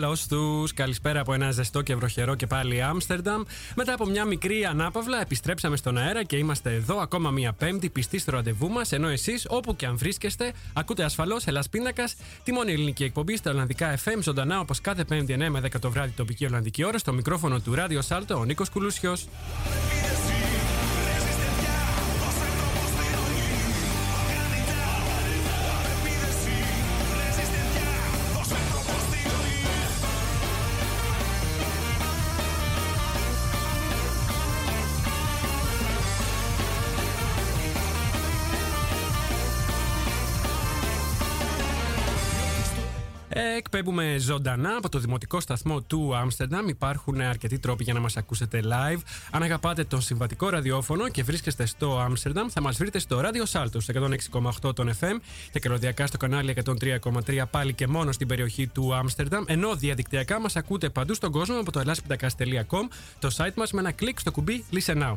καλώς τους. Καλησπέρα από ένα ζεστό και βροχερό και πάλι Άμστερνταμ. Μετά από μια μικρή ανάπαυλα, επιστρέψαμε στον αέρα και είμαστε εδώ ακόμα μία Πέμπτη πιστοί στο ραντεβού μας. Ενώ εσείς, όπου και αν βρίσκεστε, ακούτε ασφαλώς Ελλάς Πίνακας, τη μόνη ελληνική εκπομπή στα Ολλανδικά FM, ζωντανά όπως κάθε Πέμπτη 9 με 10 το βράδυ τοπική Ολλανδική ώρα, στο μικρόφωνο του Ράδιο Σάλτο, ο Νίκος Κουλούσιος. Εκπέμπουμε ζωντανά από το δημοτικό σταθμό του Άμστερνταμ. Υπάρχουν αρκετοί τρόποι για να μας ακούσετε live. Αν αγαπάτε τον συμβατικό ραδιόφωνο και βρίσκεστε στο Άμστερνταμ, θα μας βρείτε στο ράδιο Σάλτος 106,8 των FM και καλωδιακά στο κανάλι 103,3 πάλι και μόνο στην περιοχή του Άμστερνταμ. Ενώ διαδικτυακά μας ακούτε παντού στον κόσμο από το ελλάσπιντακά.com, το site μας με ένα κλικ στο κουμπί Listen Now.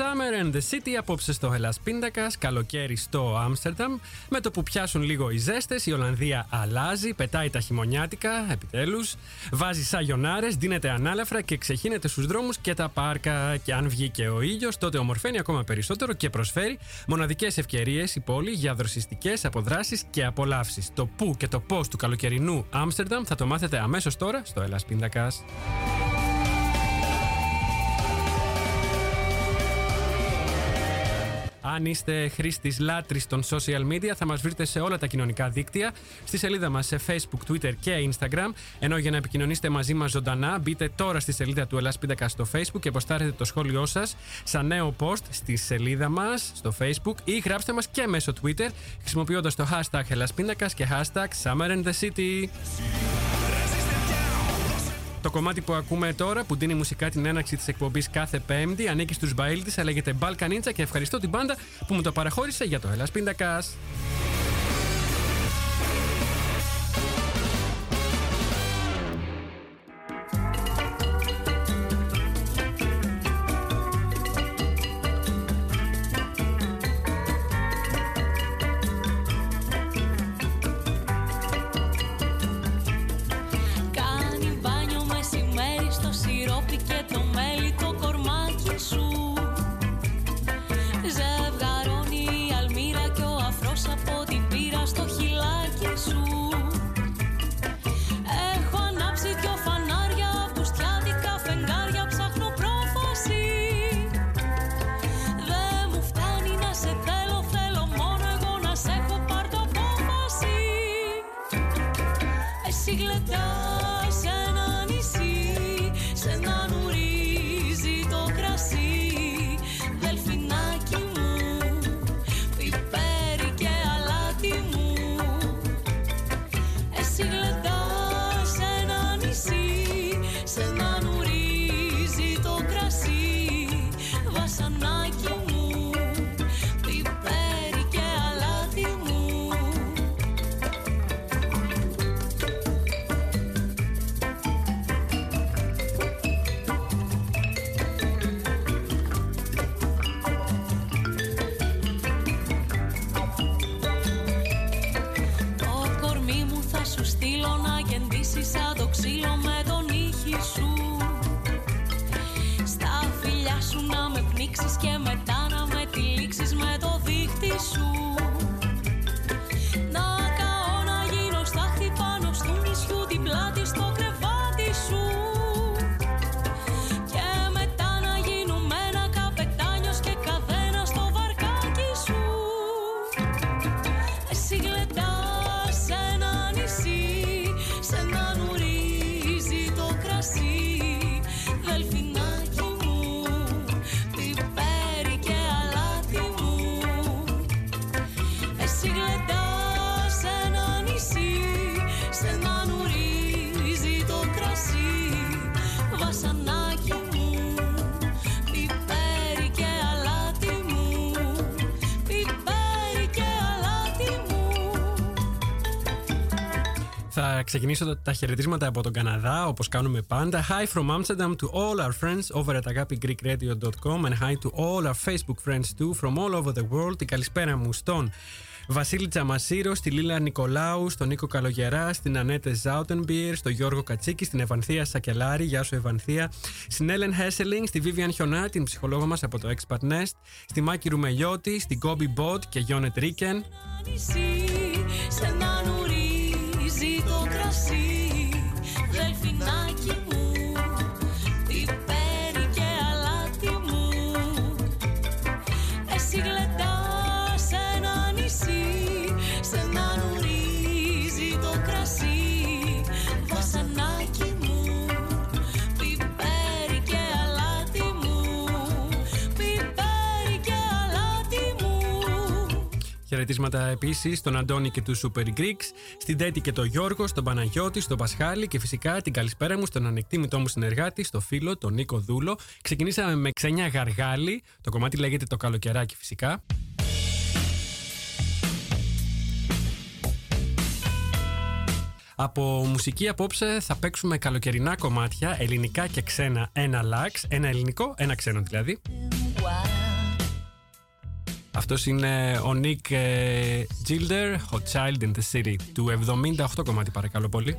Summer and the City απόψε στο Hellas Πίντακα, καλοκαίρι στο Άμστερνταμ. Με το που πιάσουν λίγο οι ζέστες, η Ολλανδία αλλάζει, πετάει τα χειμωνιάτικα, επιτέλους. Βάζει σαγιονάρες, δίνεται ανάλαφρα και ξεχύνεται στους δρόμους και τα πάρκα. Και αν βγει και ο ήλιος, τότε ομορφαίνει ακόμα περισσότερο και προσφέρει μοναδικές ευκαιρίες η πόλη για δροσιστικές αποδράσεις και απολαύσεις. Το πού και το πώς του καλοκαιρινού Άμστερνταμ θα το μάθετε αμέσως τώρα στο Hellas Πίντακα. Αν είστε χρήστης λάτρης των social media, θα μας βρείτε σε όλα τα κοινωνικά δίκτυα, στη σελίδα μας σε Facebook, Twitter και Instagram. Ενώ για να επικοινωνήσετε μαζί μας ζωντανά, μπείτε τώρα στη σελίδα του Ελλάς Πίντακα στο Facebook και αποστάρετε το σχόλιο σας σαν νέο post στη σελίδα μας στο Facebook ή γράψτε μας και μέσω Twitter χρησιμοποιώντας το hashtag Ελλάς Πίντακας και hashtag Summer in the City. Το κομμάτι που ακούμε τώρα, που δίνει μουσικά την έναρξη της εκπομπής κάθε Πέμπτη, ανήκει στους Μπαίλτη, αλλά λέγεται Balkanitsa και ευχαριστώ την πάντα που μου το παραχώρησε για το Ελλάς Πίντακας. Ξεκινήσω τα- τα χαιρετίσματα από τον Καναδά, όπως κάνουμε πάντα. Hi from Amsterdam to all our friends over at agapigreekradio.com and hi to all our Facebook friends too from all over the world. Την καλησπέρα μου στον Βασίλη Τσαμασίρο, στη Λίλα Νικολάου, στον Νίκο Καλογερά, στην Ανέτε Ζάουτενμπιερ, στον Γιώργο Κατσίκη, στην Ευανθία Σακελάρη, γεια σου Ευανθία, στην Έλεν Χέσελινγκ, στη Βίβιαν Χιονά, την ψυχολόγο μας από το Expert Nest, στη Μάκη Ρουμελιώτη, στην Κόμπι Μπότ και Γιόνετ Ρίκεν, νησί σε να νουρίζει το να Χαιρετίσματα επίσης στον Αντώνη και τους Super Greeks, στην Τέτη και τον Γιώργο, στον Παναγιώτη, στον Πασχάλη και φυσικά την καλησπέρα μου στον ανεκτήμητό μου συνεργάτη, στο φίλο, τον Νίκο Δούλο. Ξεκινήσαμε με ξενιά γαργάλη. Το κομμάτι λέγεται το καλοκαιράκι φυσικά. Από μουσική απόψε θα παίξουμε καλοκαιρινά κομμάτια, ελληνικά και ξένα, ένα λάξ, ένα ελληνικό, ένα ξένο δηλαδή. Αυτός είναι ο Nick ε, Gilder, Hot Child in the City, του 78 κομμάτι παρακαλώ πολύ.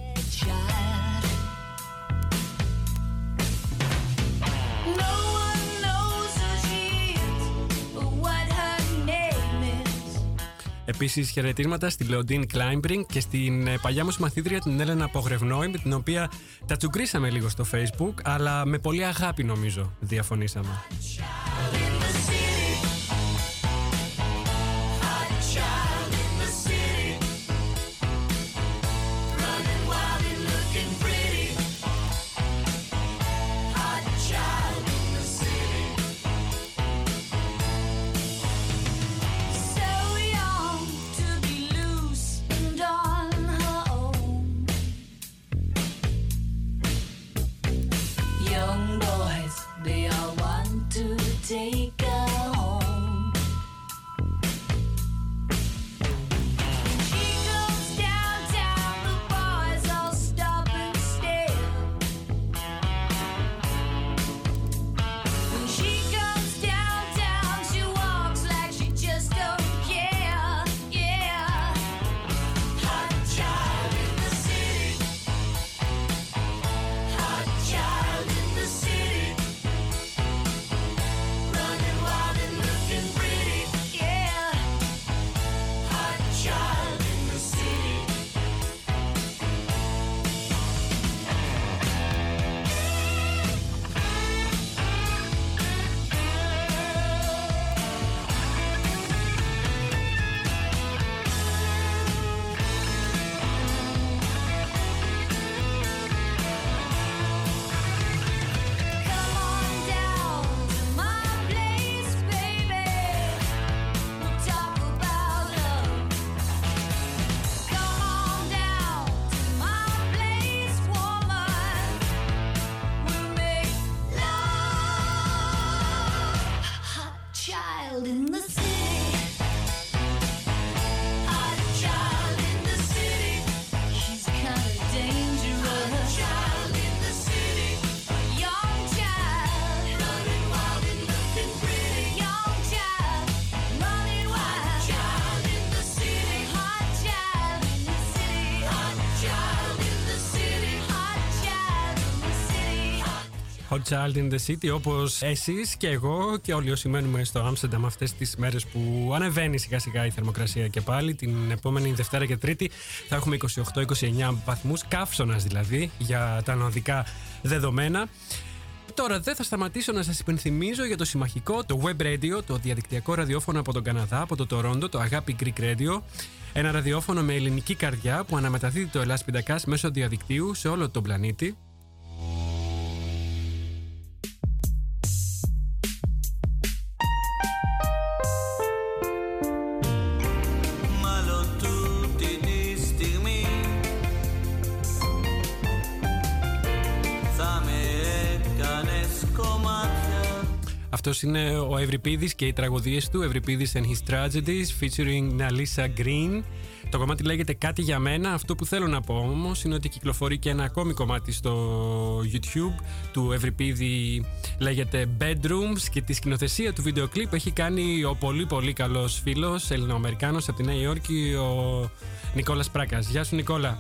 No one knows who she is or what her name is. Επίσης χαιρετίσματα στη Λεοντίν Κλάιμπρινγκ και στην ε, παλιά μου μαθήτρια την Έλενα Πογρευνόη με την οποία τα τσουγκρίσαμε λίγο στο facebook αλλά με πολύ αγάπη νομίζω διαφωνήσαμε. Hot Child in the City όπως εσείς και εγώ και όλοι όσοι μένουμε στο Άμστερνταμ αυτές τις μέρες που ανεβαίνει σιγά σιγά η θερμοκρασία και πάλι την επόμενη Δευτέρα και Τρίτη θα έχουμε 28-29 βαθμούς καύσωνας δηλαδή για τα νοδικά δεδομένα Τώρα δεν θα σταματήσω να σας υπενθυμίζω για το συμμαχικό, το web radio, το διαδικτυακό ραδιόφωνο από τον Καναδά, από το Τορόντο, το Αγάπη Greek Radio. Ένα ραδιόφωνο με ελληνική καρδιά που αναμεταδίδει το Ελλάς Πιντακάς μέσω διαδικτύου σε όλο τον πλανήτη. Αυτός είναι ο Ευρυπίδης και οι τραγωδίες του Ευρυπίδης and his tragedies featuring Nalisa Green. Το κομμάτι λέγεται κάτι για μένα Αυτό που θέλω να πω όμως είναι ότι κυκλοφορεί και ένα ακόμη κομμάτι στο YouTube του Ευρυπίδη. Λέγεται Bedrooms και τη σκηνοθεσία του βίντεο κλιπ έχει κάνει ο πολύ πολύ καλός φίλος Ελληνοαμερικάνος από τη Νέα Υόρκη ο Νικόλας Πράκας. Γεια σου Νικόλα.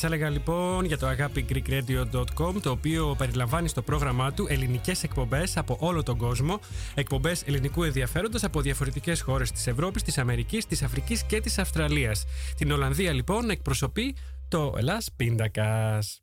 Σας έλεγα λοιπόν για το agapigreekradio.com το οποίο περιλαμβάνει στο πρόγραμμά του ελληνικές εκπομπές από όλο τον κόσμο, εκπομπές ελληνικού ενδιαφέροντος από διαφορετικές χώρες της Ευρώπης, της Αμερικής, της Αφρικής και της Αυστραλίας. Την Ολλανδία λοιπόν εκπροσωπεί το Ελλάς Πίντακας.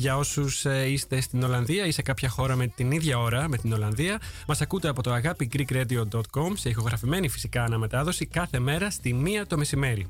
Για όσους ε, είστε στην Ολλανδία ή σε κάποια χώρα με την ίδια ώρα με την Ολλανδία, μας ακούτε από το agapigreekradio.com σε ηχογραφημένη φυσικά αναμετάδοση κάθε μέρα στη μία το μεσημέρι.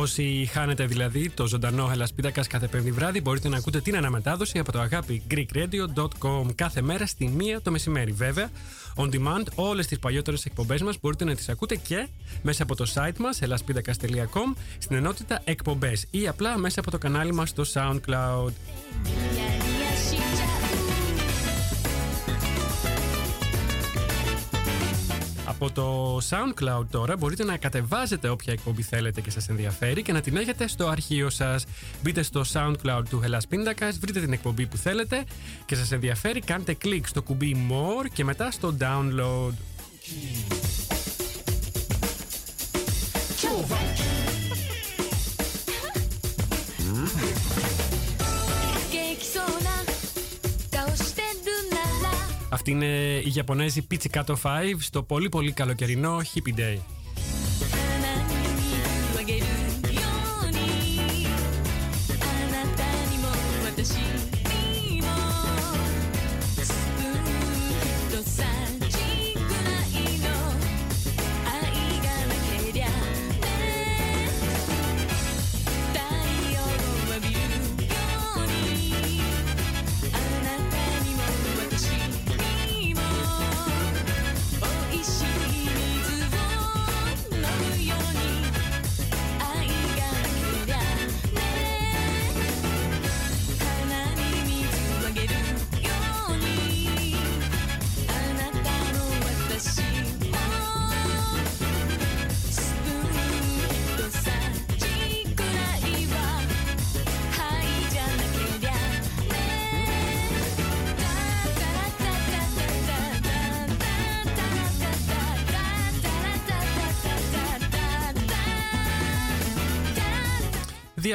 Όσοι χάνετε δηλαδή το ζωντανό Ελασπίδακα κάθε πέμπτη βράδυ, μπορείτε να ακούτε την αναμετάδοση από το αγάπη greekradio.com κάθε μέρα στη μία το μεσημέρι. Βέβαια, on demand, όλες τις παλιότερες εκπομπές μας μπορείτε να τις ακούτε και μέσα από το site μας ελασπίδακα.com στην ενότητα εκπομπές ή απλά μέσα από το κανάλι μας στο SoundCloud. Από το SoundCloud τώρα μπορείτε να κατεβάζετε όποια εκπομπή θέλετε και σας ενδιαφέρει και να την έχετε στο αρχείο σας. Μπείτε στο SoundCloud του Hellas Pindakaas, βρείτε την εκπομπή που θέλετε και σας ενδιαφέρει, κάντε κλικ στο κουμπί More και μετά στο Download. 元 Αυτή είναι η Ιαπωνέζη Pizzicato 5 στο πολύ πολύ καλοκαιρινό Hippie Day.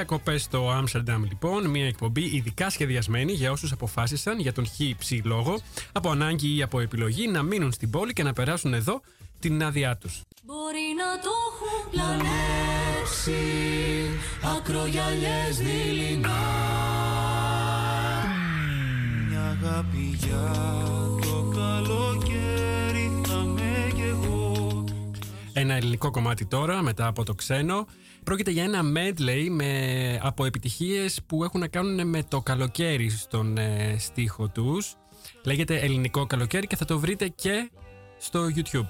Διακοπές στο Άμστερνταμ, λοιπόν. Μια εκπομπή ειδικά σχεδιασμένη για όσους αποφάσισαν για τον χι ψη λόγο, από ανάγκη ή από επιλογή, να μείνουν στην πόλη και να περάσουν εδώ την άδειά τους. Μπορεί να το έχουν πλανέψει Ακρογιαλιές δειλινά Μια αγάπη για Ένα ελληνικό κομμάτι τώρα, μετά από το ξένο. Πρόκειται για ένα medley με, από επιτυχίες που έχουν να κάνουν με το καλοκαίρι στον ε, στίχο τους. Λέγεται ελληνικό καλοκαίρι και θα το βρείτε και στο YouTube.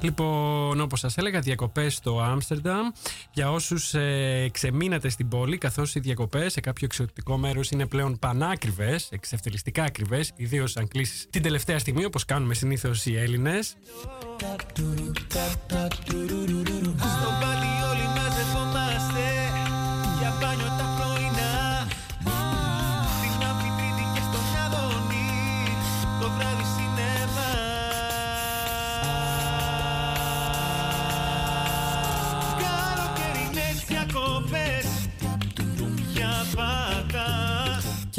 Λοιπόν, όπως σας έλεγα, διακοπές στο Άμστερνταμ. Για όσους ε, ξεμείνατε στην πόλη, καθώς οι διακοπές σε κάποιο εξωτικό μέρος είναι πλέον πανάκριβες, εξευτελιστικά ακριβές, ιδίως αν κλείσεις την τελευταία στιγμή, όπως κάνουμε συνήθως οι Έλληνες. Στο πάλι όλοι μαζευόμαστε Για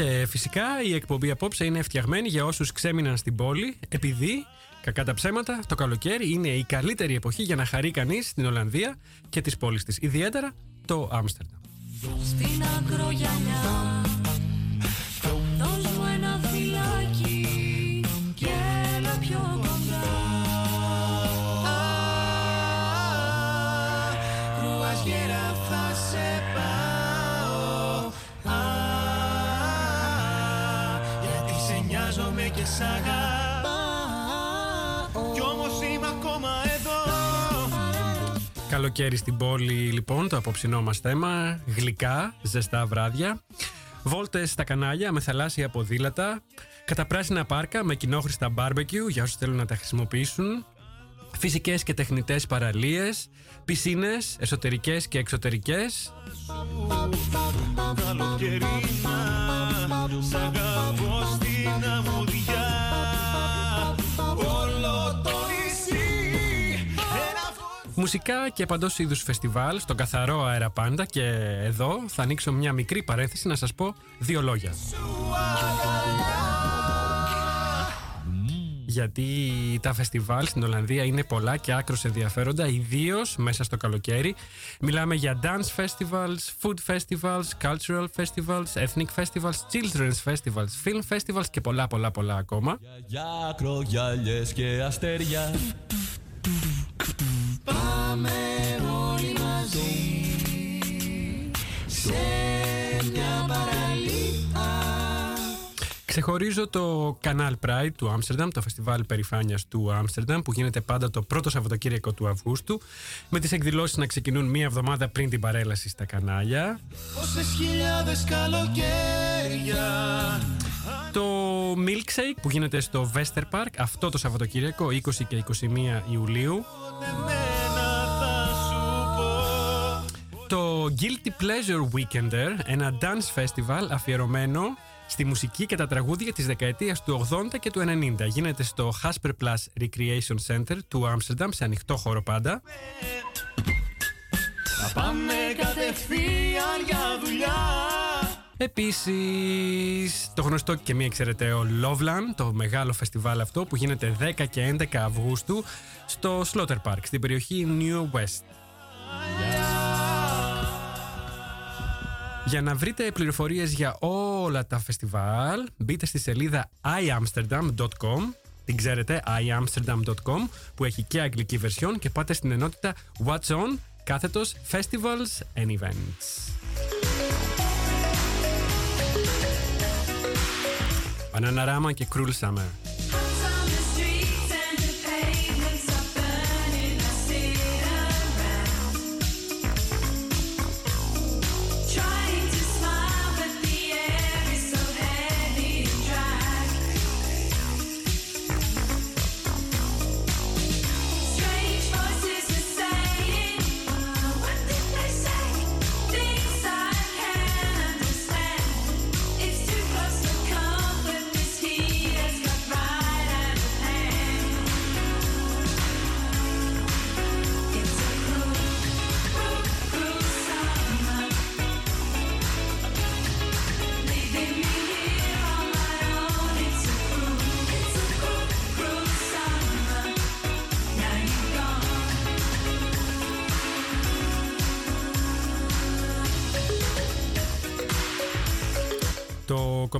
Και φυσικά η εκπομπή απόψε είναι φτιαγμένη για όσους ξέμειναν στην πόλη, επειδή, κακά τα ψέματα, το καλοκαίρι είναι η καλύτερη εποχή για να χαρεί κανείς στην Ολλανδία και τις πόλεις της, ιδιαίτερα το Άμστερνταμ. στην ακρογιαλιά σε νοιάζομαι και σ' αγαπάω Κι όμως είμαι ακόμα εδώ Καλοκαίρι στην πόλη, λοιπόν, το απόψινό μας θέμα. Γλυκά, ζεστά βράδια. Βόλτες στα κανάλια με θαλάσσια ποδήλατα. Καταπράσινα πάρκα με κοινόχρηστα μπάρμπεκιου για όσους θέλουν να τα χρησιμοποιήσουν. Φυσικές και τεχνητές παραλίες. Πισίνες, εσωτερικές και εξωτερικές. Καλοκαιρίνα Σ' αγαπώ στην αμμουδιά Όλο το νησί Ένα φως Μουσικά και παντός είδους φεστιβάλ στον καθαρό αέρα πάντα. Και εδώ θα ανοίξω μια μικρή παρένθεση να σας πω δύο λόγια. σου αγκαλιά γιατί τα φεστιβάλ στην Ολλανδία είναι πολλά και άκρως ενδιαφέροντα, ιδίως μέσα στο καλοκαίρι. Μιλάμε για dance festivals, food festivals, cultural festivals, ethnic festivals, children's festivals, film festivals και πολλά πολλά πολλά ακόμα. Για ακρογιαλιές και αστέρια Πάμε όλοι μαζί Σε μια παραλία Ξεχωρίζω το Canal Pride του Άμστερνταμ, το φεστιβάλ περηφάνειας του Άμστερνταμ, που γίνεται πάντα το πρώτο Σαββατοκύριακο του Αυγούστου, με τις εκδηλώσεις να ξεκινούν μία εβδομάδα πριν την παρέλαση στα κανάλια. Πόσες χιλιάδες καλοκαίρια Το Milkshake που γίνεται στο Vester Park αυτό το Σαββατοκύριακο 20 και 21 Ιουλίου. Εμένα θα σου πω Το Guilty Pleasure Weekender, ένα dance festival αφιερωμένο στη μουσική και τα τραγούδια της δεκαετίας του 80 και του 90. Γίνεται στο Hasper Plus Recreation Center του Άμστερνταμ σε ανοιχτό χώρο πάντα. Θα πάμε κατευθείαν για δουλειά Επίσης, το γνωστό και μη εξαιρεταίο Loveland, το μεγάλο φεστιβάλ αυτό που γίνεται 10 και 11 Αυγούστου στο Slaughter Park, στην περιοχή New West. Για να βρείτε πληροφορίες για όλα τα φεστιβάλ, μπείτε στη σελίδα iamsterdam.com την ξέρετε, iamsterdam.com που έχει και αγγλική βερσιόν και πάτε στην ενότητα What's On κάθετος Festivals and Events. Bananarama και Cruel Summer.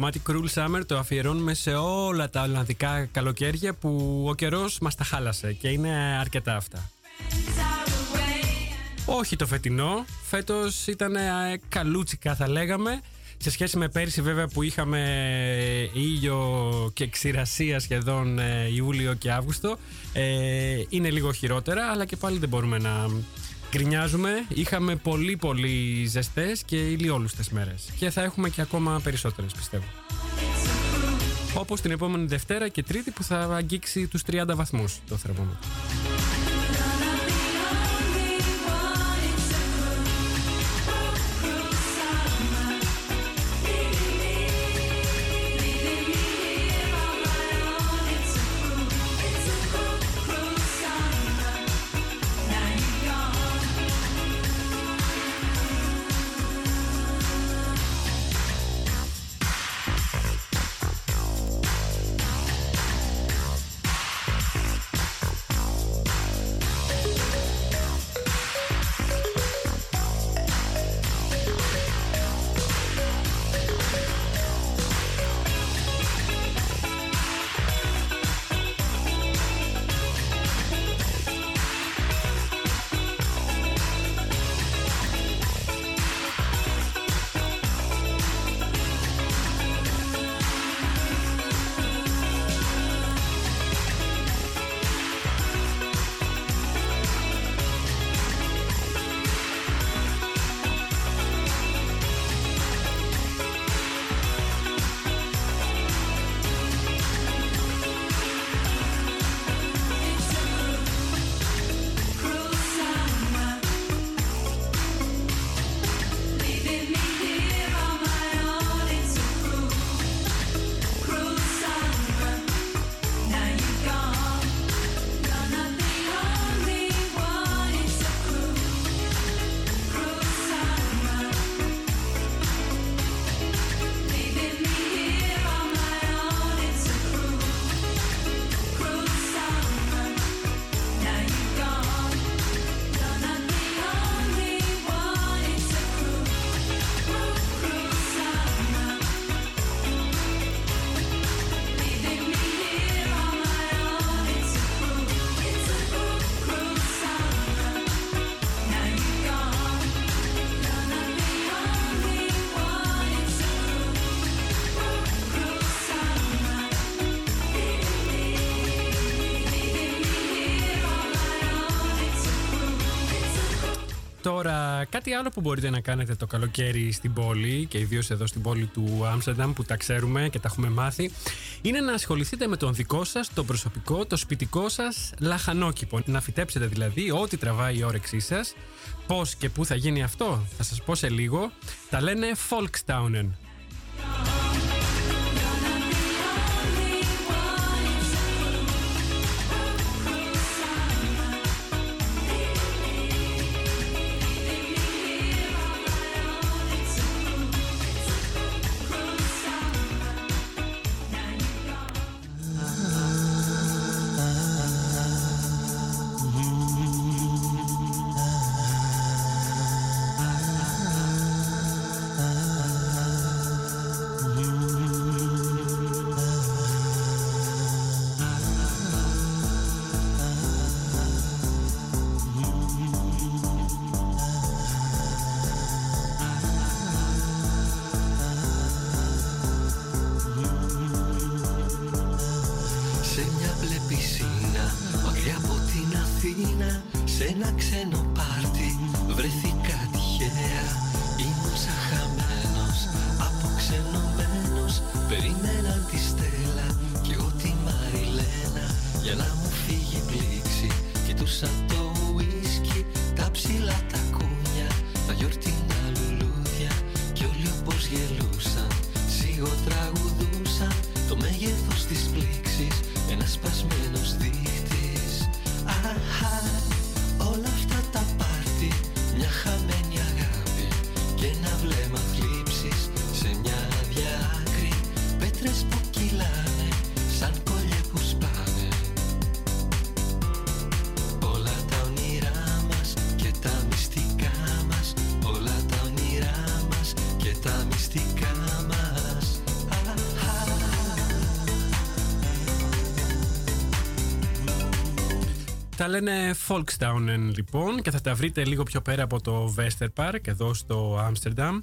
Κομμάτι Cruel Summer το αφιερώνουμε σε όλα τα Ολλανδικά καλοκαίρια που ο καιρός μας τα χάλασε και είναι αρκετά αυτά. Are away. Όχι το φετινό, φέτος ήταν ε, καλούτσικα θα λέγαμε σε σχέση με πέρυσι βέβαια που είχαμε ήλιο και ξηρασία σχεδόν ε, Ιούλιο και Αύγουστο ε, είναι λίγο χειρότερα αλλά και πάλι δεν μπορούμε να γκρινιάζουμε. Είχαμε πολύ πολύ ζεστές και ηλιόλουστες μέρες. Και θα έχουμε και ακόμα περισσότερες πιστεύω. Όπως την επόμενη Δευτέρα και Τρίτη που θα αγγίξει τους 30 βαθμούς το θερμόμετρο Τώρα, κάτι άλλο που μπορείτε να κάνετε το καλοκαίρι στην πόλη και ιδίως εδώ στην πόλη του Άμστερνταμ που τα ξέρουμε και τα έχουμε μάθει, είναι να ασχοληθείτε με τον δικό σας, το προσωπικό, το σπιτικό σας λαχανόκηπο. Να φυτέψετε δηλαδή ό,τι τραβάει η όρεξή σας. Πώς και πού θα γίνει αυτό, θα σας πω σε λίγο. Τα λένε Folkstownen. Τα λένε Folkstownen λοιπόν και θα τα βρείτε λίγο πιο πέρα από το Westerpark εδώ στο Άμστερνταμ.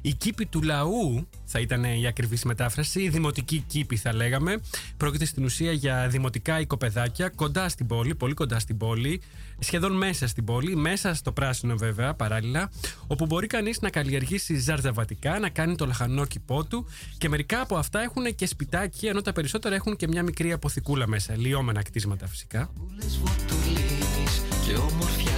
Η κήπη του λαού θα ήταν η ακριβής μετάφραση, η δημοτική κήπη θα λέγαμε. Πρόκειται στην ουσία για δημοτικά οικοπεδάκια κοντά στην πόλη, πολύ κοντά στην πόλη, σχεδόν μέσα στην πόλη, μέσα στο πράσινο βέβαια παράλληλα, όπου μπορεί κανείς να καλλιεργήσει ζαρζαβατικά, να κάνει το λαχανόκηπό του και μερικά από αυτά έχουν και σπιτάκι, ενώ τα περισσότερα έχουν και μια μικρή αποθηκούλα μέσα, λιώμενα κτίσματα φυσικά. Πουλες βοτουλίνης και όμορφια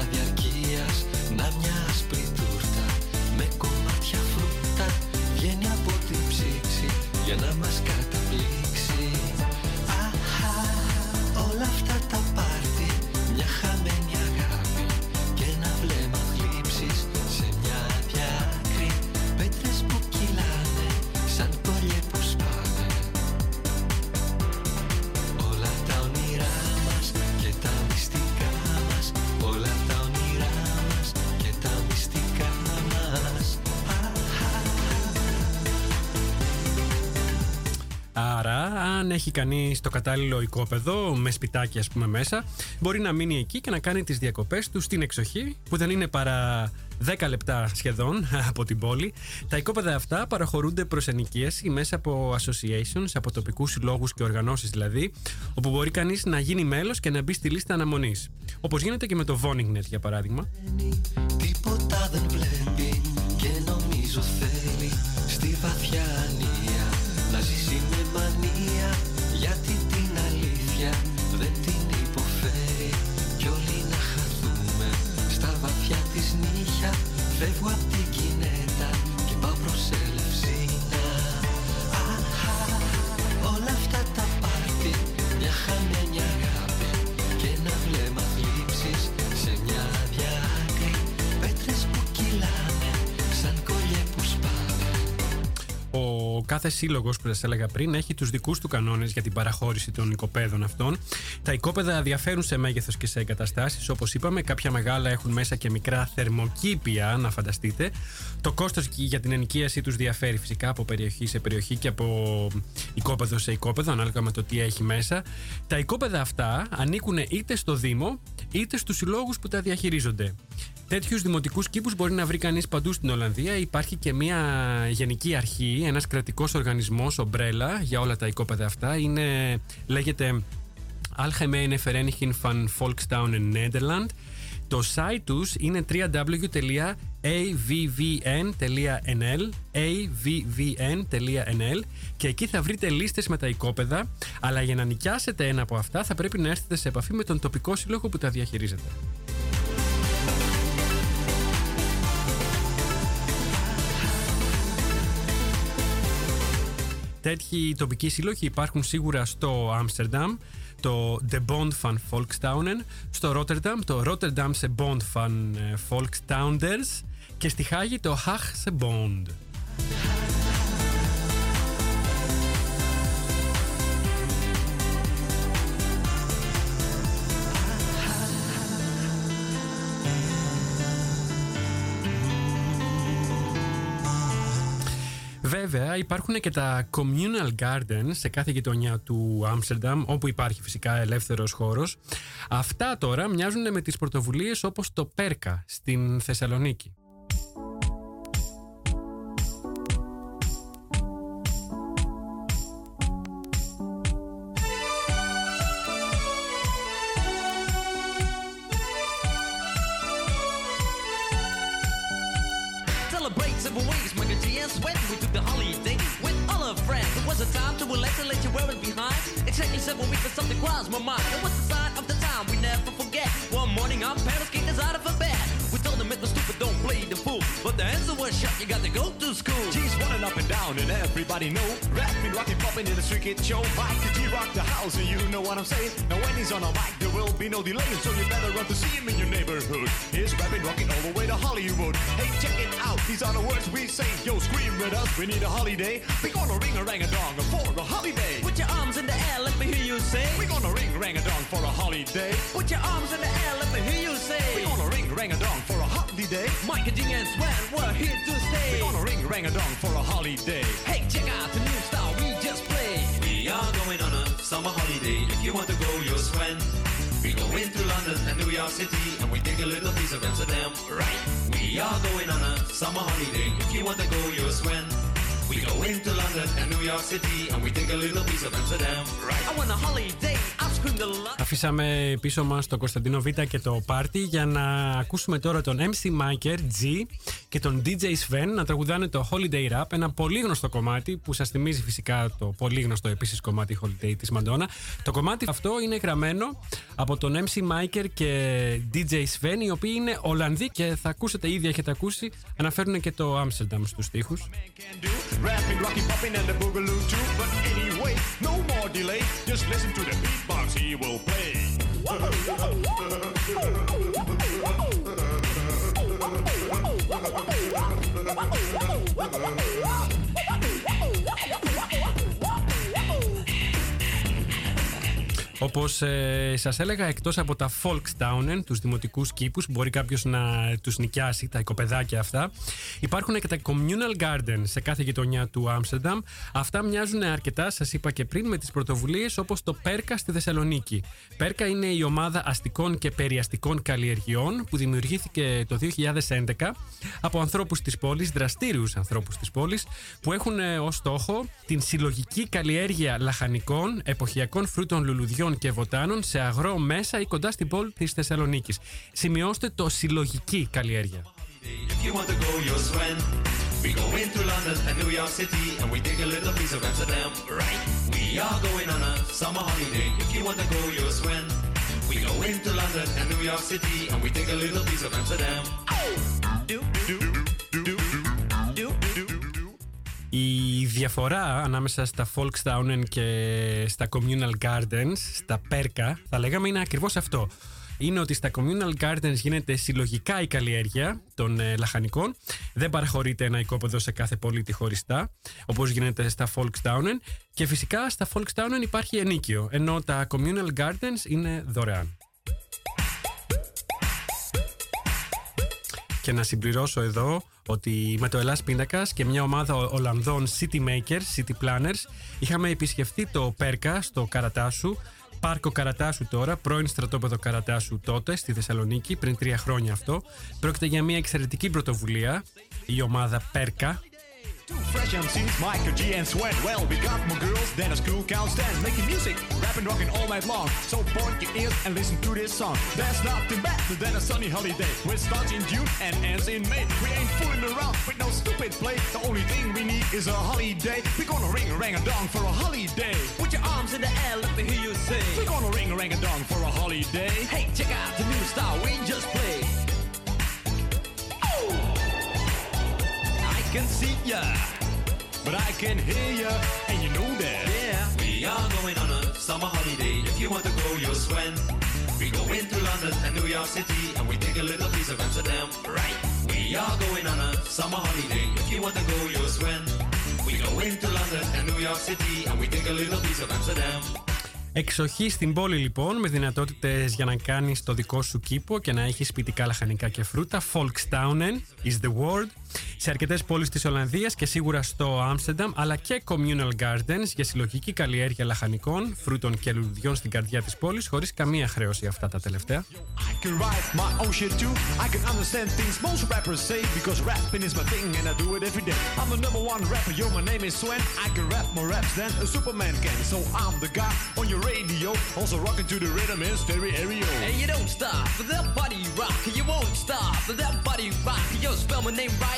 Άρα, αν έχει κανείς το κατάλληλο οικόπεδο με σπιτάκι, ας πούμε, μέσα, μπορεί να μείνει εκεί και να κάνει τις διακοπές του στην εξοχή, που δεν είναι παρά 10 λεπτά σχεδόν από την πόλη. Τα οικόπεδα αυτά παραχωρούνται προς ενοικίαση μέσα από associations, από τοπικούς συλλόγους και οργανώσεις δηλαδή, όπου μπορεί κανείς να γίνει μέλος και να μπει στη λίστα αναμονής. Όπως γίνεται και με το Voningnet για παράδειγμα. Τίποτα δεν βλέπει και νομίζω θέλει Στη βαθιά fais voir tes Ο κάθε σύλλογος που σας έλεγα πριν έχει τους δικούς του κανόνες για την παραχώρηση των οικοπαίδων αυτών. Τα οικόπεδα διαφέρουν σε μέγεθος και σε εγκαταστάσεις. Όπως είπαμε, κάποια μεγάλα έχουν μέσα και μικρά θερμοκήπια, να φανταστείτε. Το κόστος για την ενοικίασή τους διαφέρει φυσικά από περιοχή σε περιοχή και από οικόπεδο σε οικόπεδο, ανάλογα με το τι έχει μέσα. Τα οικόπεδα αυτά ανήκουν είτε στο Δήμο είτε στους συλλόγους που τα διαχειρίζονται. Τέτοιους δημοτικούς κήπους μπορεί να βρει κανείς παντού στην Ολλανδία. Υπάρχει και μια γενική αρχή, ένας κρατικός οργανισμός, ομπρέλα, για όλα τα οικόπεδα αυτά. Είναι, λέγεται Algemene Vereniging van Volkstownen Nederland. Το site τους είναι www.avvn.nl avvn.nl και εκεί θα βρείτε λίστες με τα οικόπεδα αλλά για να νοικιάσετε ένα από αυτά θα πρέπει να έρθετε σε επαφή με τον τοπικό σύλλογο που τα διαχειρίζεται. Τέτοιοι τοπικοί σύλλογοι υπάρχουν σίγουρα στο Άμστερνταμ, το The Bond van Volkstaunen, στο Rotterdam, το Rotterdamse Bond van ε, Volkstaunders και στη Χάγη το Haagse Bond. Βέβαια, υπάρχουν και τα communal gardens σε κάθε γειτονιά του Άμστερνταμ, όπου υπάρχει φυσικά ελεύθερος χώρος. Αυτά τώρα μοιάζουν με τις πρωτοβουλίες όπως το Πέρκα στην Θεσσαλονίκη. Crossed my mind. It was the sign of the time? We never forget. One morning, our parents kicked us out of bed. We told them it was stupid, don't play the fool. But the answer was shut, you got to go to school. G's running up and down and everybody know. Rapping, rocking, popping in the street kid show. Mike the G rock the house? And you know what I'm saying. Now when he's on a mic there will be no delay. So you better run to see him in your neighborhood. He's rapping, rocking all the way to Hollywood. Hey check it out, these are the words we say. Yo scream with us, we need a holiday. We gonna ring a rang a dong for a holiday. Put your arms in the air, let me hear you say. We're gonna ring rang a dong for a holiday Put your arms in the air, let me hear you say. We're gonna ring rang a dong for a holiday Michael G and Sweat, we're here to stay. We're gonna ring rang a dong for a holiday Hey, check out the new style we just played. We are going on a summer holiday. If you want to go, you'll swim. We go into London and New York City, and we take a little piece of Amsterdam, right? We are going on a summer holiday. If you want to go, you'll swim. We go into London and New York City, and we take a little piece of Amsterdam, right? I want a holiday, lot. Αφήσαμε πίσω μας το Κωνσταντίνο Β και το πάρτι για να ακούσουμε τώρα τον MC Maker G και τον DJ Sven να τραγουδάνε το Holiday Rap, ένα πολύ γνωστό κομμάτι που σας θυμίζει φυσικά το πολύ γνωστό επίσης κομμάτι Holiday της Μαντόνα. Το κομμάτι αυτό είναι γραμμένο από τον MC Maker και DJ Sven οι οποίοι είναι Ολλανδοί και θα ακούσετε ήδη έχετε ακούσει αναφέρουν και το Amsterdam στους στίχους. can do. Rapping, rocking, popping, and the boogaloo too. But anyway, no more delay. Just listen to the beatbox he will play. Όπως ε, σας έλεγα, εκτός από τα Volkstaunen, τους δημοτικούς κήπους, που μπορεί κάποιος να τους νοικιάσει, τα οικοπεδάκια αυτά, υπάρχουν και τα Communal Gardens σε κάθε γειτονιά του Άμστερνταμ. Αυτά μοιάζουν αρκετά, σας είπα και πριν, με τις πρωτοβουλίες όπως το Πέρκα στη Θεσσαλονίκη. Πέρκα είναι η ομάδα αστικών και περιαστικών καλλιεργειών που δημιουργήθηκε το 2011 από ανθρώπους της πόλης, δραστήριους ανθρώπους της πόλης, που έχουν ως στόχο την συλλογική καλλιέργεια λαχανικών, εποχιακών φρούτων λουλουδιών και βοτάνων σε αγρό, μέσα ή κοντά στην πόλη της Θεσσαλονίκης. Σημειώστε το συλλογική καλλιέργεια. Η διαφορά ανάμεσα στα Volkstaunen και στα Communal Gardens, στα Πέρκα, θα λέγαμε είναι ακριβώς αυτό. Είναι ότι στα Communal Gardens γίνεται συλλογικά η καλλιέργεια των ε, λαχανικών. Δεν παραχωρείται ένα οικόπεδο σε κάθε πολίτη χωριστά, όπως γίνεται στα Volkstaunen. Και φυσικά στα Volkstaunen υπάρχει ενίκιο, ενώ τα Communal Gardens είναι δωρεάν. Και να συμπληρώσω εδώ ότι με το Ελλάς Πίνακας και μια ομάδα Ολλανδών City Makers, City Planners, είχαμε επισκεφτεί το Πέρκα στο Καρατάσου, Πάρκο Καρατάσου τώρα, πρώην στρατόπεδο Καρατάσου τότε στη Θεσσαλονίκη, πριν τρία χρόνια αυτό. Πρόκειται για μια εξαιρετική πρωτοβουλία, η ομάδα Πέρκα, Two fresh MCs, Micah G and Sweat. Well, we got more girls than a school can stand. Making music, rapping, rocking all night long. So point your ears and listen to this song. There's nothing better than a sunny holiday. Which starts in June and ends in May. We ain't fooling around with no stupid play. The only thing we need is a holiday. We're gonna ring a rang a dong for a holiday. Put your arms in the air, let me hear you say. We're gonna ring a rang a dong for a holiday. Hey, check out the new style we just played. Can see ya. But I can hear ya, and you know that. Yeah. We are going on a summer holiday. If you want to go, you'll swim. We go into London and New York City, and we take a little piece of Amsterdam. Right. We are going on a summer holiday. If you want to go, you'll swim. We go into London and New York City, and we take a little piece of Amsterdam. Εξοχή στην πόλη λοιπόν με δυνατότητες για να κάνεις το δικό σου κήπο και να έχεις σπιτικά λαχανικά και φρούτα. Volkstaunen is the word. Σε αρκετές πόλεις της Ολλανδίας και σίγουρα στο Άμστερνταμ, αλλά και communal gardens για συλλογική καλλιέργεια λαχανικών, φρούτων και λουλουδιών στην καρδιά της πόλης, χωρίς καμία χρέωση αυτά τα τελευταία.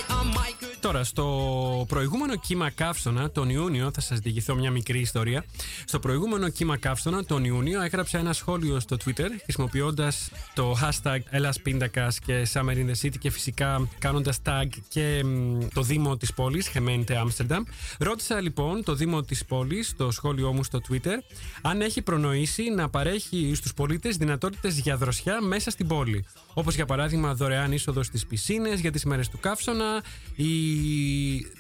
I'm Michael. Τώρα, στο προηγούμενο κύμα καύσωνα, τον Ιούνιο, θα σας διηγηθώ μια μικρή ιστορία. Στο προηγούμενο κύμα καύσωνα, τον Ιούνιο, έγραψα ένα σχόλιο στο Twitter χρησιμοποιώντας το hashtag Ελλάς Πίντακας και Summer in the City και φυσικά κάνοντας tag και μ, το Δήμο της πόλης, Gemeente Amsterdam. Ρώτησα λοιπόν το Δήμο της πόλης, στο σχόλιο μου στο Twitter, αν έχει προνοήσει να παρέχει στους πολίτες δυνατότητες για δροσιά μέσα στην πόλη. Όπως για παράδειγμα δωρεάν είσοδος στις πισίνες για τις μέρες του καύσωνα ή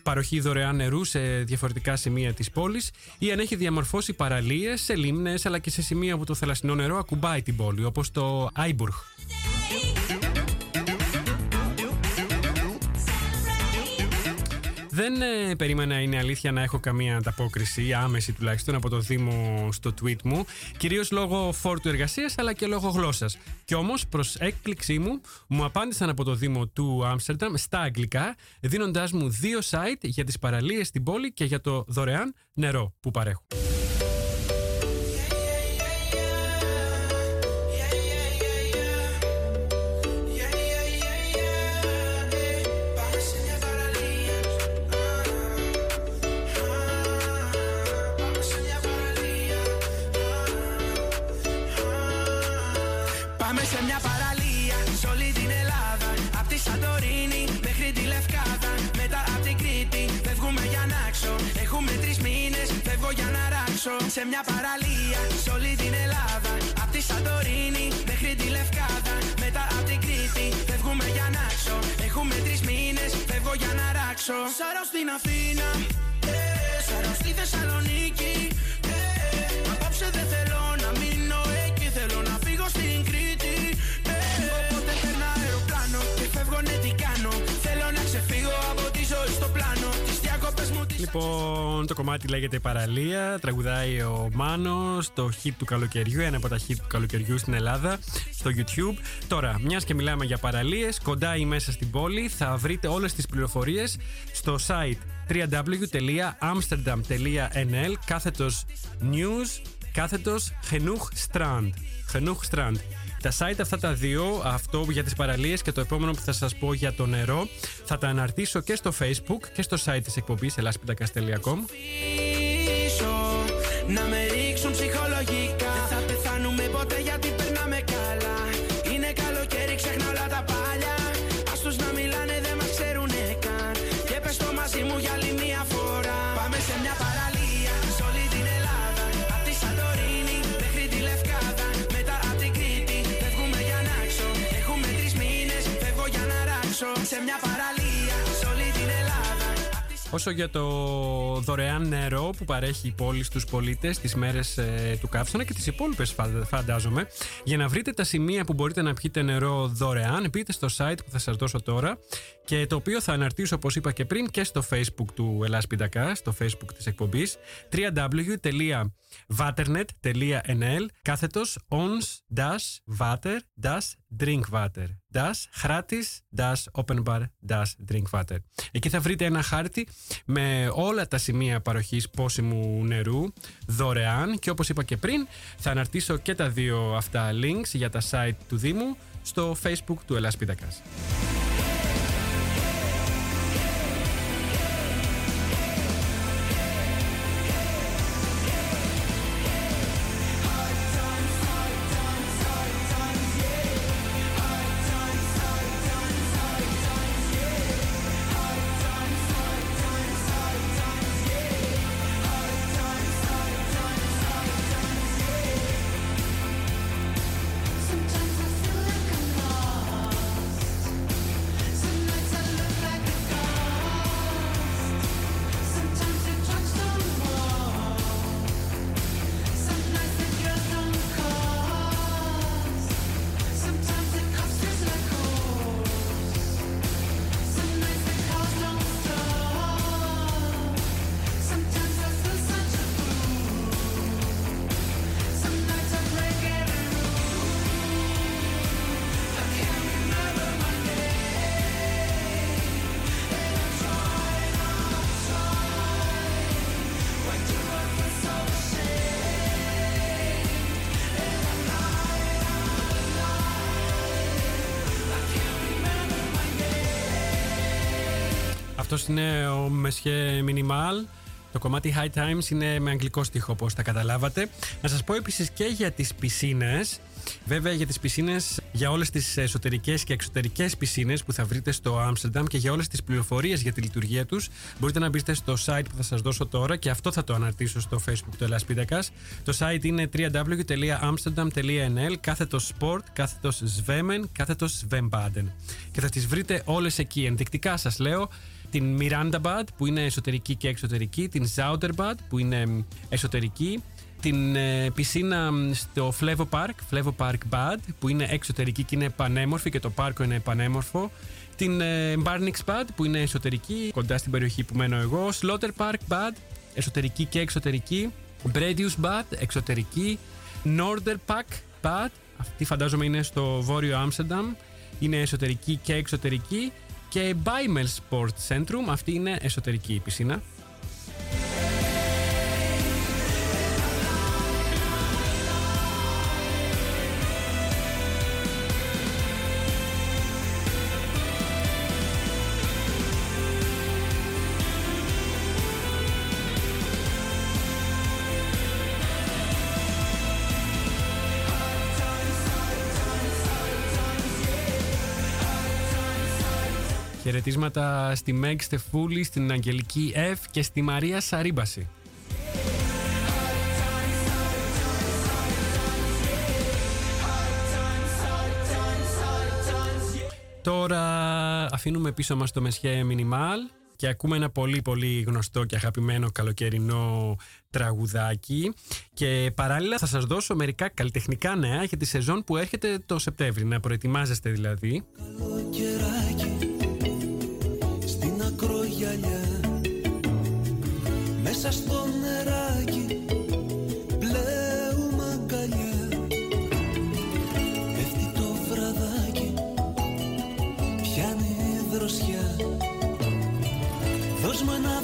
παροχή δωρεάν νερού σε διαφορετικά σημεία της πόλης ή αν έχει διαμορφώσει παραλίες σε λίμνες αλλά και σε σημεία που το θαλασσινό νερό ακουμπάει την πόλη όπως το Άιμπουργκ. Δεν ε, περίμενα, είναι αλήθεια, να έχω καμία ανταπόκριση, άμεση τουλάχιστον, από το Δήμο στο tweet μου. Κυρίως λόγω φόρτου εργασίας αλλά και λόγω γλώσσας. Κι όμως, προς έκπληξή μου, μου απάντησαν από το Δήμο του Άμστερνταμ στα αγγλικά, δίνοντάς μου δύο site για τις παραλίες στην πόλη και για το δωρεάν νερό που παρέχουν. Να ράξω. Σαρώ στην Αθήνα, ε, σαρώ Λοιπόν, το κομμάτι λέγεται Παραλία. Τραγουδάει ο Μάνος, το hit του καλοκαιριού, ένα από τα hit του καλοκαιριού στην Ελλάδα, στο YouTube. Τώρα, μιας και μιλάμε για παραλίες, κοντά ή μέσα στην πόλη, θα βρείτε όλες τις πληροφορίες στο site www.amsterdam.nl κάθετος news κάθετος Genoeg Strand. Genoeg Strand. Τα site αυτά τα δύο, αυτό για τις παραλίες και το επόμενο που θα σας πω για το νερό, θα τα αναρτήσω και στο facebook και στο site της εκπομπής ελάσπιντακας.com πίσω Να με ρίξουν ψυχολογικά Όσο για το δωρεάν νερό που παρέχει η πόλη στους πολίτες τις μέρες ε, του καύσωνα και τις υπόλοιπες φα- φαντάζομαι, για να βρείτε τα σημεία που μπορείτε να πιείτε νερό δωρεάν, μπείτε στο site που θα σας δώσω τώρα και το οποίο θα αναρτήσω όπως είπα και πριν και στο facebook του Ελλάς Πιντακά, στο facebook της εκπομπής www.vaternet.nl κάθετος ons-water-drinkwater Das gratis das open bar das drinkwater. Εκεί θα βρείτε ένα χάρτη με όλα τα σημεία παροχής πόσιμου νερού δωρεάν και όπως είπα και πριν θα αναρτήσω και τα δύο αυτά links για τα site του Δήμου στο facebook του Ελλάς Πίτακας. Αυτός είναι ο Μεσχέ Minimal. Το κομμάτι High Times είναι με αγγλικό στίχο, όπως τα καταλάβατε. Να σας πω επίσης και για τις πισίνες. Βέβαια για τις πισίνες, για όλες τις εσωτερικές και εξωτερικές πισίνες που θα βρείτε στο Άμστερνταμ και για όλες τις πληροφορίες για τη λειτουργία τους μπορείτε να μπείτε στο site που θα σας δώσω τώρα και αυτό θα το αναρτήσω στο facebook του Ελλάς Πίτακας. Το site είναι www.amsterdam.nl κάθετος sport, κάθετος svemen, κάθετος svembaden και θα τις βρείτε όλες εκεί. Ενδεικτικά σας λέω την Mirandabad που είναι εσωτερική και εξωτερική, την Zouderbad που είναι μ, εσωτερική, την ε, πισίνα μ, στο Flevo Park, Flevo Park Bad που είναι εξωτερική και είναι πανέμορφη και το πάρκο είναι πανέμορφο, την ε, Barnix Bad που είναι εσωτερική κοντά στην περιοχή που μένω εγώ, Slaughter Park Bad εσωτερική και εξωτερική, Bredius Bad εξωτερική, Norder Park Bad αυτή φαντάζομαι είναι στο βόρειο Άμστερνταμ είναι εσωτερική και εξωτερική και Baimel Sport Centrum, αυτή είναι εσωτερική η πισίνα. Χαιρετίσματα στη Μέγ Στεφούλη, στην Αγγελική F και στη Μαρία Σαρίμπαση. Τώρα αφήνουμε πίσω μας το Μεσχέ Μινιμάλ και ακούμε ένα πολύ πολύ γνωστό και αγαπημένο καλοκαιρινό τραγουδάκι και παράλληλα θα σας δώσω μερικά καλλιτεχνικά νέα για τη σεζόν που έρχεται το Σεπτέμβρη, να προετοιμάζεστε δηλαδή. κεράκι στην ακρογιαλιά μέσα στο νεράκι πλέουμε αγκαλιά. Πέφτει το βραδάκι πιάνει η δροσιά. Δώσ' μου ένα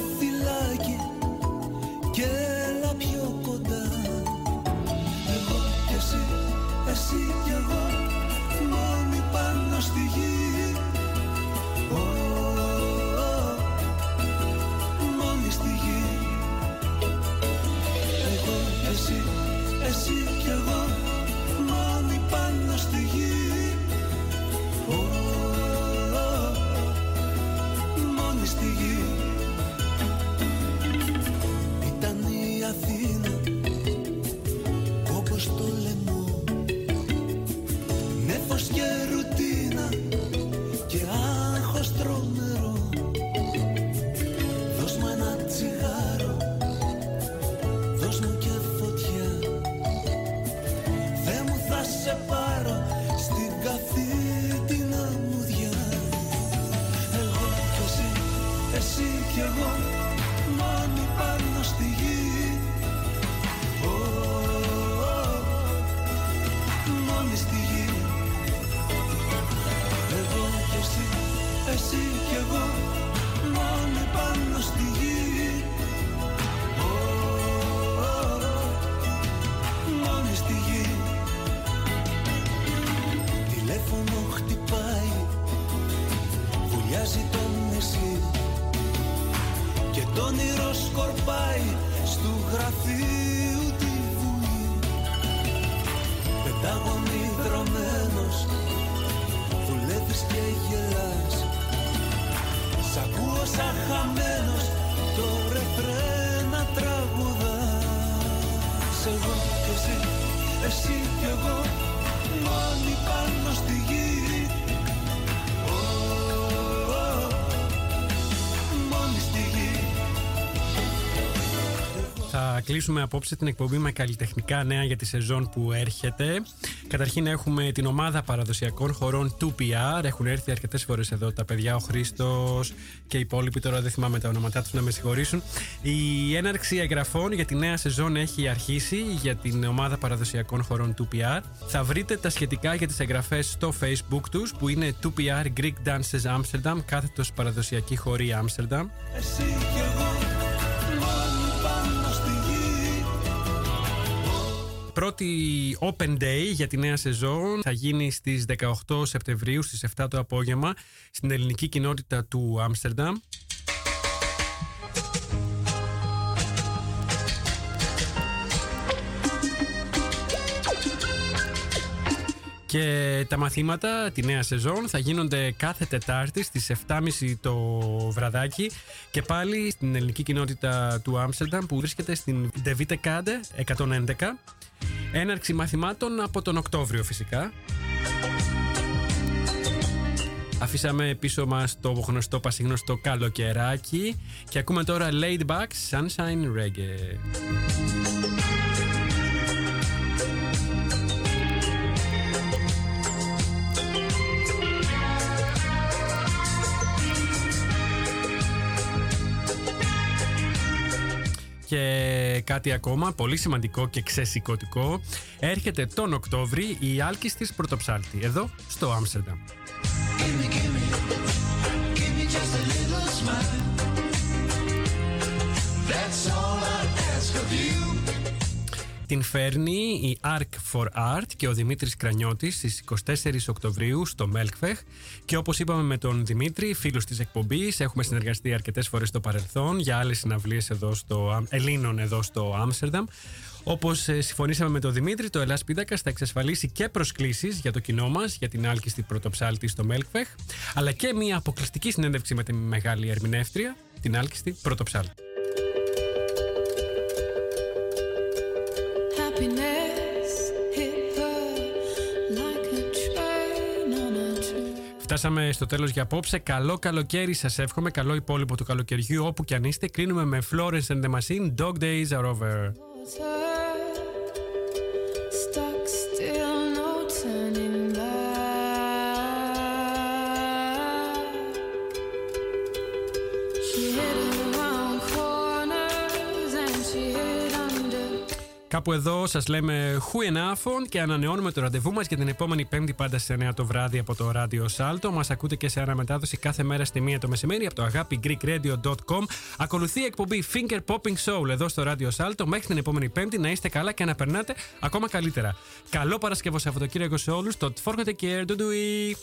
κλείσουμε απόψε την εκπομπή με καλλιτεχνικά νέα για τη σεζόν που έρχεται. Καταρχήν έχουμε την ομάδα παραδοσιακών χωρών 2PR. Έχουν έρθει αρκετές φορές εδώ τα παιδιά, ο Χρήστος και οι υπόλοιποι. Τώρα δεν θυμάμαι τα ονόματά τους να με συγχωρήσουν. Η έναρξη εγγραφών για τη νέα σεζόν έχει αρχίσει για την ομάδα παραδοσιακών χωρών 2PR. Θα βρείτε τα σχετικά για τις εγγραφές στο facebook τους που είναι 2PR Greek Dances Amsterdam, κάθετος παραδοσιακή χωρή Amsterdam. Εσύ κι εγώ Πρώτη Open Day για τη νέα σεζόν θα γίνει στις 18 Σεπτεμβρίου στις 7 το απόγευμα στην ελληνική κοινότητα του Άμστερνταμ. Και τα μαθήματα τη νέα σεζόν θα γίνονται κάθε Τετάρτη στις 7.30 το βραδάκι και πάλι στην ελληνική κοινότητα του Άμστερνταμ που βρίσκεται στην De Witte Kade 111. Έναρξη μαθημάτων από τον Οκτώβριο φυσικά. Αφήσαμε πίσω μας το γνωστό πασίγνωστο καλοκαιράκι και ακούμε τώρα Laid Back Sunshine Reggae. Και κάτι ακόμα, πολύ σημαντικό και ξεσηκωτικό, έρχεται τον Οκτώβρη η Άλκης της Πρωτοψάλτη, εδώ στο Άμστερνταμ. Give me just a little smile That's all Την φέρνει η Arc for Art και ο Δημήτρης Κρανιώτης στις 24 Οκτωβρίου στο Μέλκφεχ και όπως είπαμε με τον Δημήτρη, φίλος της εκπομπής, έχουμε συνεργαστεί αρκετές φορές στο παρελθόν για άλλες συναυλίες εδώ στο, Ελλήνων εδώ στο Άμστερνταμ. Όπως συμφωνήσαμε με τον Δημήτρη, το Ελλάς Πίδακα θα εξασφαλίσει και προσκλήσεις για το κοινό μας για την άλκιστη πρωτοψάλτη στο Μέλκφεχ, αλλά και μια αποκλειστική συνέντευξη με τη μεγάλη ερμηνεύτρια, την άλκιστη πρωτοψάλτη. Φτάσαμε στο τέλος για απόψε. Καλό καλοκαίρι σας εύχομαι. Καλό υπόλοιπο του καλοκαιριού όπου και αν είστε. Κλείνουμε με Florence and the Machine. Dog days are over. Κάπου εδώ σας λέμε χουενάφων και ανανεώνουμε το ραντεβού μας για την επόμενη Πέμπτη πάντα στις 9 το βράδυ από το ράδιο Σάλτο. Μας ακούτε και σε αναμετάδοση κάθε μέρα στη 1 το μεσημέρι από το αγάπη greekradio.com. Ακολουθεί η εκπομπή Finger Popping Soul εδώ στο ράδιο Σάλτο. Μέχρι την επόμενη Πέμπτη να είστε καλά και να περνάτε ακόμα καλύτερα. Καλό Παρασκευό Σαββατοκύριακο σε όλους. Το Forget Care. Ντουντουι.